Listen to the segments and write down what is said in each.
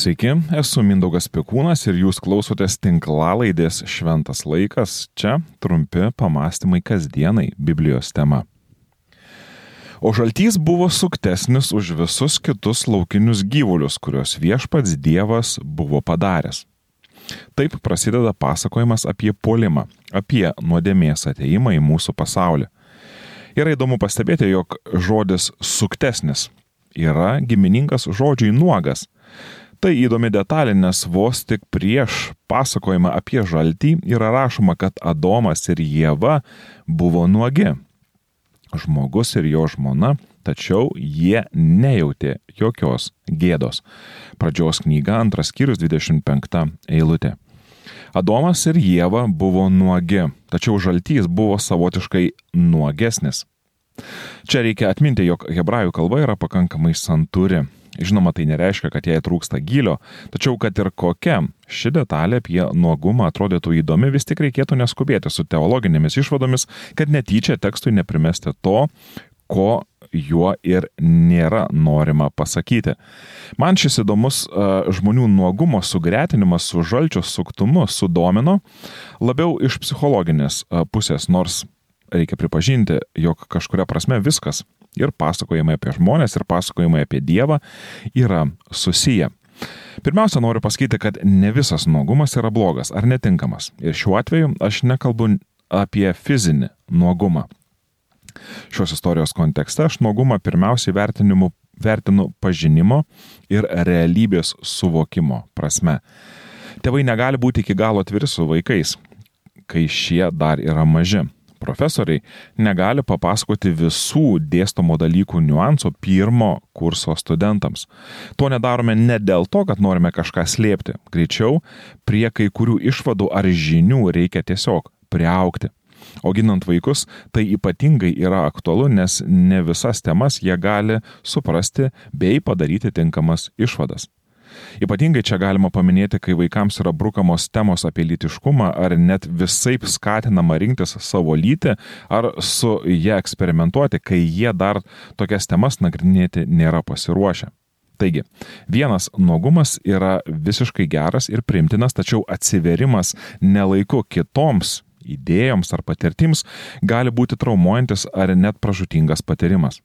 Sveiki, esu Mindaugas Pikūnas ir jūs klausotės tinklalaidės Šventas laikas. Čia trumpi pamastymai kasdienai Biblijos tema. O žaltys buvo suktesnis už visus kitus laukinius gyvulius, kuriuos viešpats Dievas buvo padaręs. Taip prasideda pasakojimas apie polimą, apie nuodėmės ateimą į mūsų pasaulį. Yra įdomu pastebėti, jog žodis suktesnis yra giminingas žodžiui nuogas. Tai įdomi detalė, nes vos tik prieš pasakojimą apie žaltį yra rašoma, kad Adomas ir Jėva buvo nuogi. Žmogus ir jo žmona, tačiau jie nejautė jokios gėdos. Pradžios knyga, antras skyrius, 25 eilutė. Adomas ir Jėva buvo nuogi, tačiau žaltys buvo savotiškai nuogesnis. Čia reikia atminti, jog hebrajų kalba yra pakankamai santuri. Žinoma, tai nereiškia, kad jai trūksta gilio, tačiau kad ir kokia ši detalė apie nuogumą atrodytų įdomi, vis tik reikėtų neskubėti su teologinėmis išvadomis, kad netyčia tekstui neprimesti to, ko juo ir nėra norima pasakyti. Man šis įdomus uh, žmonių nuogumo sugretinimas su žalčio suktumu sudomino labiau iš psichologinės uh, pusės, nors reikia pripažinti, jog kažkuria prasme viskas ir pasakojimai apie žmonės, ir pasakojimai apie Dievą yra susiję. Pirmiausia, noriu pasakyti, kad ne visas nuogumas yra blogas ar netinkamas. Ir šiuo atveju aš nekalbu apie fizinį nuogumą. Šios istorijos kontekste aš nuogumą pirmiausiai vertinimu, vertinu pažinimo ir realybės suvokimo prasme. Tėvai negali būti iki galo atviri su vaikais, kai šie dar yra maži profesoriai negali papasakoti visų dėstomo dalykų niuansų pirmo kurso studentams. To nedarome ne dėl to, kad norime kažką slėpti. Greičiau, prie kai kurių išvadų ar žinių reikia tiesiog priaukti. Auginant vaikus tai ypatingai yra aktualu, nes ne visas temas jie gali suprasti bei padaryti tinkamas išvadas. Ypatingai čia galima paminėti, kai vaikams yra brukamos temos apie lytiškumą ar net visai skatinama rinktis savo lytį ar su ją eksperimentuoti, kai jie dar tokias temas nagrinėti nėra pasiruošę. Taigi, vienas nuogumas yra visiškai geras ir primtinas, tačiau atsiverimas nelaiku kitoms idėjoms ar patirtims gali būti traumuojantis ar net pražutingas patyrimas.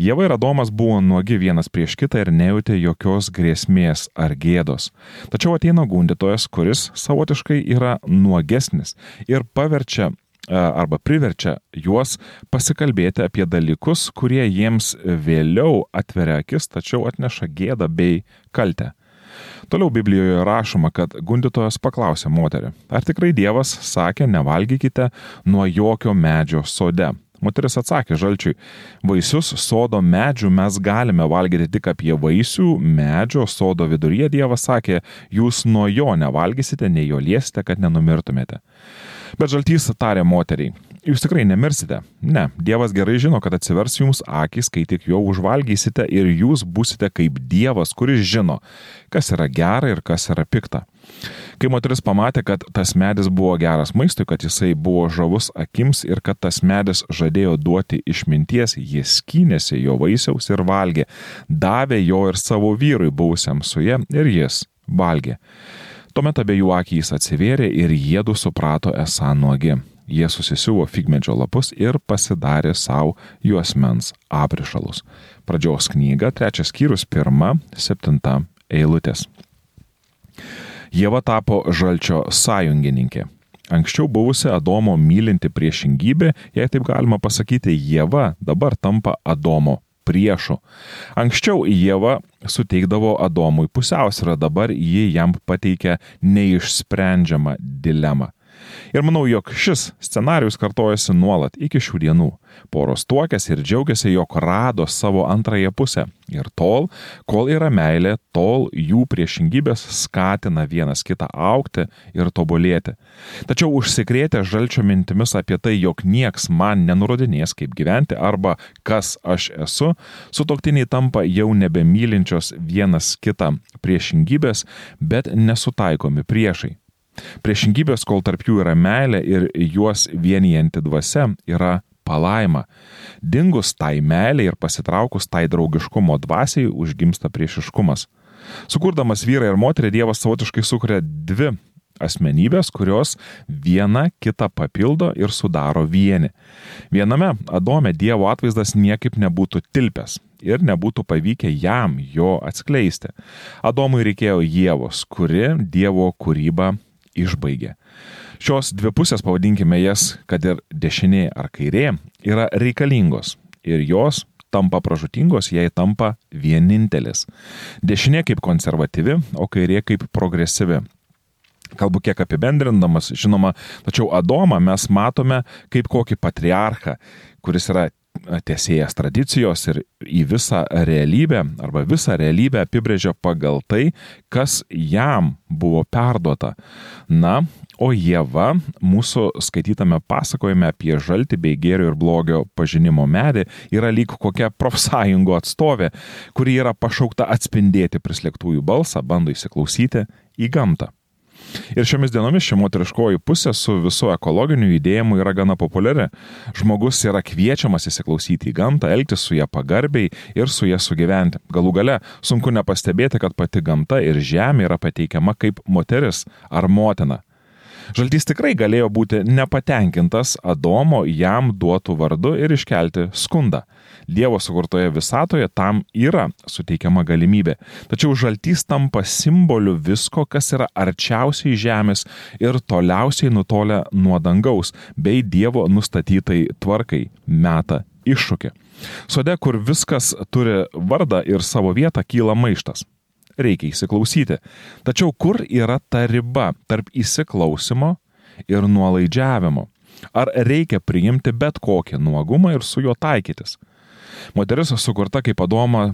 Jėva ir Adomas buvo nuogi vienas prieš kitą ir nejautė jokios grėsmės ar gėdos. Tačiau ateina gundytojas, kuris savotiškai yra nuogesnis ir paverčia e, arba priverčia juos pasikalbėti apie dalykus, kurie jiems vėliau atveria akis, tačiau atneša gėdą bei kaltę. Toliau Biblijoje rašoma, kad gundytojas paklausė moterį, ar tikrai Dievas sakė, nevalgykite nuo jokio medžio sode. Moteris atsakė žalčiui, vaisius sodo medžių mes galime valgyti tik apie vaisių medžio sodo viduryje Dievas sakė, jūs nuo jo nevalgysite, nei jo liesite, kad nenumirtumėte. Bet žaltys tarė moteriai, jūs tikrai nemirsite. Ne, Dievas gerai žino, kad atsivers jums akis, kai tik jo užvalgysite ir jūs busite kaip Dievas, kuris žino, kas yra gera ir kas yra pikta. Kai moteris pamatė, kad tas medis buvo geras maistui, kad jisai buvo žavus akims ir kad tas medis žadėjo duoti išminties, jis skynėsi jo vaisiaus ir valgė, davė jo ir savo vyrui buvusiam su jie ir jis valgė. Tuomet abiejų akys atsivėrė ir jėdu suprato esą nuogi. Jie susisiuvo figmedžio lapus ir pasidarė savo juosmens aprišalus. Pradžios knyga, trečias skyrius, pirma, septinta eilutės. Jėva tapo žalčio sąjungininkė. Anksčiau buvusi Adomo mylinti priešingybė, jei taip galima pasakyti, Jėva dabar tampa Adomo priešu. Anksčiau Jėva suteikdavo Adomui pusiausvyrą, dabar ji jam pateikia neišsprendžiamą dilemą. Ir manau, jog šis scenarius kartojasi nuolat iki šių dienų. Poros tuokėsi ir džiaugiasi, jog rado savo antrąją pusę. Ir tol, kol yra meilė, tol jų priešingybės skatina vienas kitą aukti ir tobulėti. Tačiau užsikrėtę žalčio mintimis apie tai, jog nieks man nenurodinės, kaip gyventi arba kas aš esu, sutoktiniai tampa jau nebemylinčios vienas kitą priešingybės, bet nesutaikomi priešai. Priešingybės, kol tarp jų yra meilė ir juos vienijanti dvasia, yra palaima. Dingus tai meilė ir pasitraukus tai draugiškumo dvasiai užgimsta priešiškumas. Sukurdamas vyrą ir moterį, Dievas savotiškai sukuria dvi asmenybės, kurios viena kitą papildo ir sudaro vieni. Viename Adome Dievo atvaizdas niekaip nebūtų tilpęs ir nebūtų pavykę jam jo atskleisti. Adomui reikėjo Jėvos, kuri Dievo kūrybą išbaigė. Šios dvi pusės, pavadinkime jas, kad ir dešinė ar kairė, yra reikalingos ir jos tampa pražutingos, jei tampa vienintelis. Dešinė kaip konservatyvi, o kairė kaip progresyvi. Kalbu kiek apibendrindamas, žinoma, tačiau Adomą mes matome kaip kokį patriarchą, kuris yra tiesėjas tradicijos ir į visą realybę arba visą realybę apibrėžia pagal tai, kas jam buvo perduota. Na, o Jėva mūsų skaitytame pasakojime apie žaltį bei gėrio ir blogio pažinimo medį yra lyg kokia profsąjungo atstovė, kuri yra pašaukta atspindėti prislėgtųjų balsą, bando įsiklausyti į gamtą. Ir šiomis dienomis ši moteriškoji pusė su visu ekologiniu judėjimu yra gana populiari. Žmogus yra kviečiamas įsiklausyti į gamtą, elgtis su ją pagarbiai ir su ją sugyventi. Galų gale sunku nepastebėti, kad pati gamta ir žemė yra pateikiama kaip moteris ar motina. Žaltys tikrai galėjo būti nepatenkintas Adomo jam duotų vardu ir iškelti skundą. Dievo sukurtoje visatoje tam yra suteikiama galimybė. Tačiau žaltys tampa simboliu visko, kas yra arčiausiai žemės ir toliausiai nutolę nuo dangaus, bei Dievo nustatytai tvarkai meta iššūkį. Sode, kur viskas turi vardą ir savo vietą, kyla maištas. Reikia įsiklausyti. Tačiau kur yra ta riba tarp įsiklausimo ir nuolaidžiavimo? Ar reikia priimti bet kokį nuogumą ir su juo taikytis? Moteris sukurta kaip padoma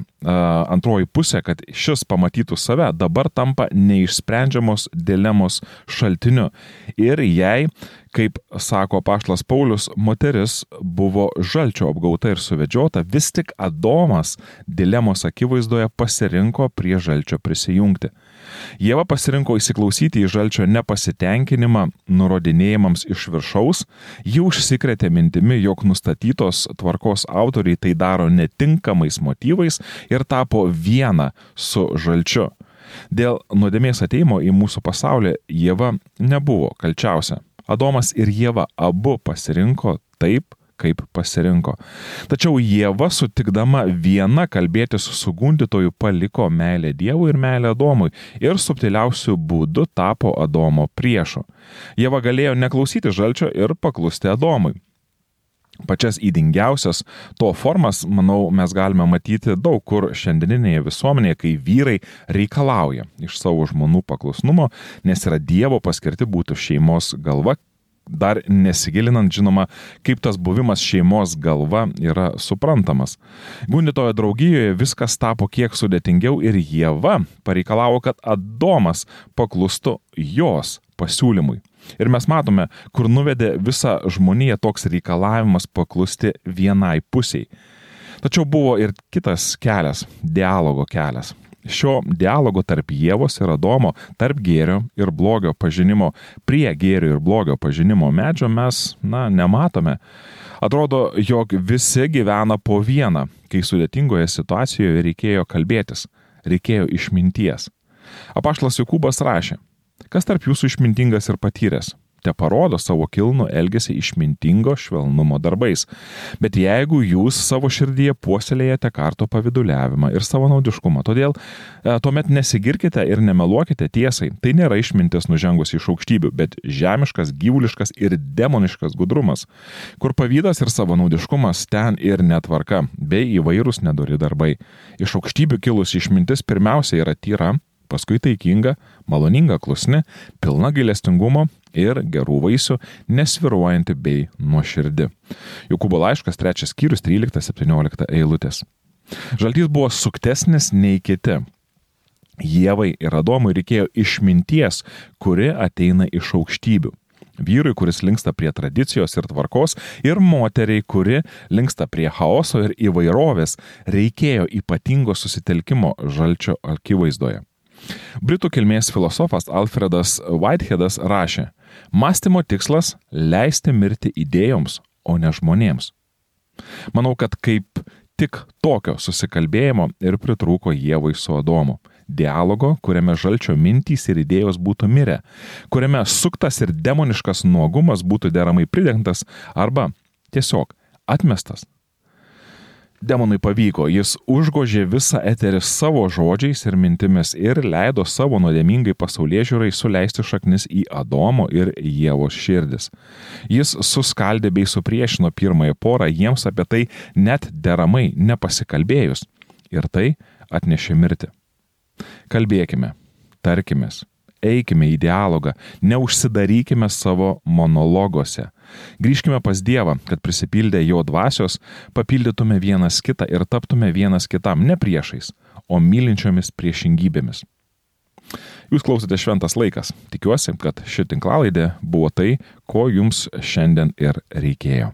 antroji pusė, kad šis pamatytų save, dabar tampa neišsprendžiamos dilemos šaltiniu. Ir jei, kaip sako Paštlas Paulius, moteris buvo žalčio apgauta ir suvedžiota, vis tik Adomas dilemos akivaizdoje pasirinko prie žalčio prisijungti. Jėva pasirinko įsiklausyti į žalčio nepasitenkinimą nurodinėjimams iš viršaus, ji užsikrėtė mintimi, jog nustatytos tvarkos autoriai tai daro netinkamais motyvais ir tapo viena su žalčiu. Dėl nuodėmės ateimo į mūsų pasaulį Jėva nebuvo kalčiausia. Adomas ir Jėva abu pasirinko taip, kaip pasirinko. Tačiau Jėva sutikdama viena kalbėti su sugundytoju paliko meilę Dievui ir meilę Adomui ir subtiliausių būdų tapo Adomo priešu. Jėva galėjo neklausyti žalčio ir paklusti Adomui. Pačias įdingiausias to formas, manau, mes galime matyti daug kur šiandieninėje visuomenėje, kai vyrai reikalauja iš savo žmonų paklusnumo, nes yra Dievo paskirti būti šeimos galva, dar nesigilinant, žinoma, kaip tas buvimas šeimos galva yra suprantamas. Gundytojo draugijoje viskas tapo kiek sudėtingiau ir Jėva pareikalavo, kad Adomas paklustų jos pasiūlymui. Ir mes matome, kur nuvedė visą žmoniją toks reikalavimas paklusti vienai pusiai. Tačiau buvo ir kitas kelias - dialogo kelias šio dialogo tarp Jėvos ir Adomo, tarp gėrio ir blogio pažinimo, prie gėrio ir blogio pažinimo medžio mes, na, nematome. Atrodo, jog visi gyvena po vieną, kai sudėtingoje situacijoje reikėjo kalbėtis, reikėjo išminties. Apaštlas Jokūbas rašė, kas tarp jūsų išmintingas ir patyręs? te parodo savo kilnų elgesį išmintingo švelnumo darbais. Bet jeigu jūs savo širdyje puoselėjate karto paviduliavimą ir savanaudiškumą, todėl e, tuomet nesigirkite ir nemeluokite tiesai. Tai nėra išmintis nužengus iš aukštybių, bet žemiškas, gyvuliškas ir demoniškas gudrumas, kur pavydas ir savanaudiškumas ten ir netvarka, bei įvairūs nedori darbai. Iš aukštybių kilusi išmintis pirmiausia yra tyra, paskui taikinga, maloninga klusni, pilna gailestingumo ir gerų vaisių, nesviruojanti bei nuoširdi. Jokūbo laiškas 3 skyrius 13-17 eilutės. Žaltys buvo suktesnis nei kiti. Jėvai ir Adomui reikėjo išminties, kuri ateina iš aukštybių. Vyrui, kuris linksta prie tradicijos ir tvarkos, ir moteriai, kuri linksta prie chaoso ir įvairovės, reikėjo ypatingo susitelkimo žalčio akivaizdoje. Britų kilmės filosofas Alfredas Whiteheadas rašė, mąstymo tikslas - leisti mirti idėjoms, o ne žmonėms. Manau, kad kaip tik tokio susikalbėjimo ir pritrūko Jėvai su Adomu. Dialogo, kuriame žalčio mintys ir idėjos būtų mirę, kuriame suktas ir demoniškas nuogumas būtų deramai pridengtas arba tiesiog atmestas. Demonui pavyko, jis užgožė visą eterį savo žodžiais ir mintimis ir leido savo nuodėmingai pasaulyje žiūrai suleisti šaknis į Adomo ir Jėvos širdis. Jis suskaldė bei supriešino pirmąją porą jiems apie tai net deramai nepasikalbėjus. Ir tai atnešė mirtį. Kalbėkime, tarkimės, eikime į dialogą, neužsidarykime savo monologuose. Grįžkime pas Dievą, kad prisipildę jo dvasios papildytume vienas kitą ir taptume vienas kitam ne priešais, o mylinčiomis priešingybėmis. Jūs klausote šventas laikas. Tikiuosi, kad ši tinklalaidė buvo tai, ko jums šiandien ir reikėjo.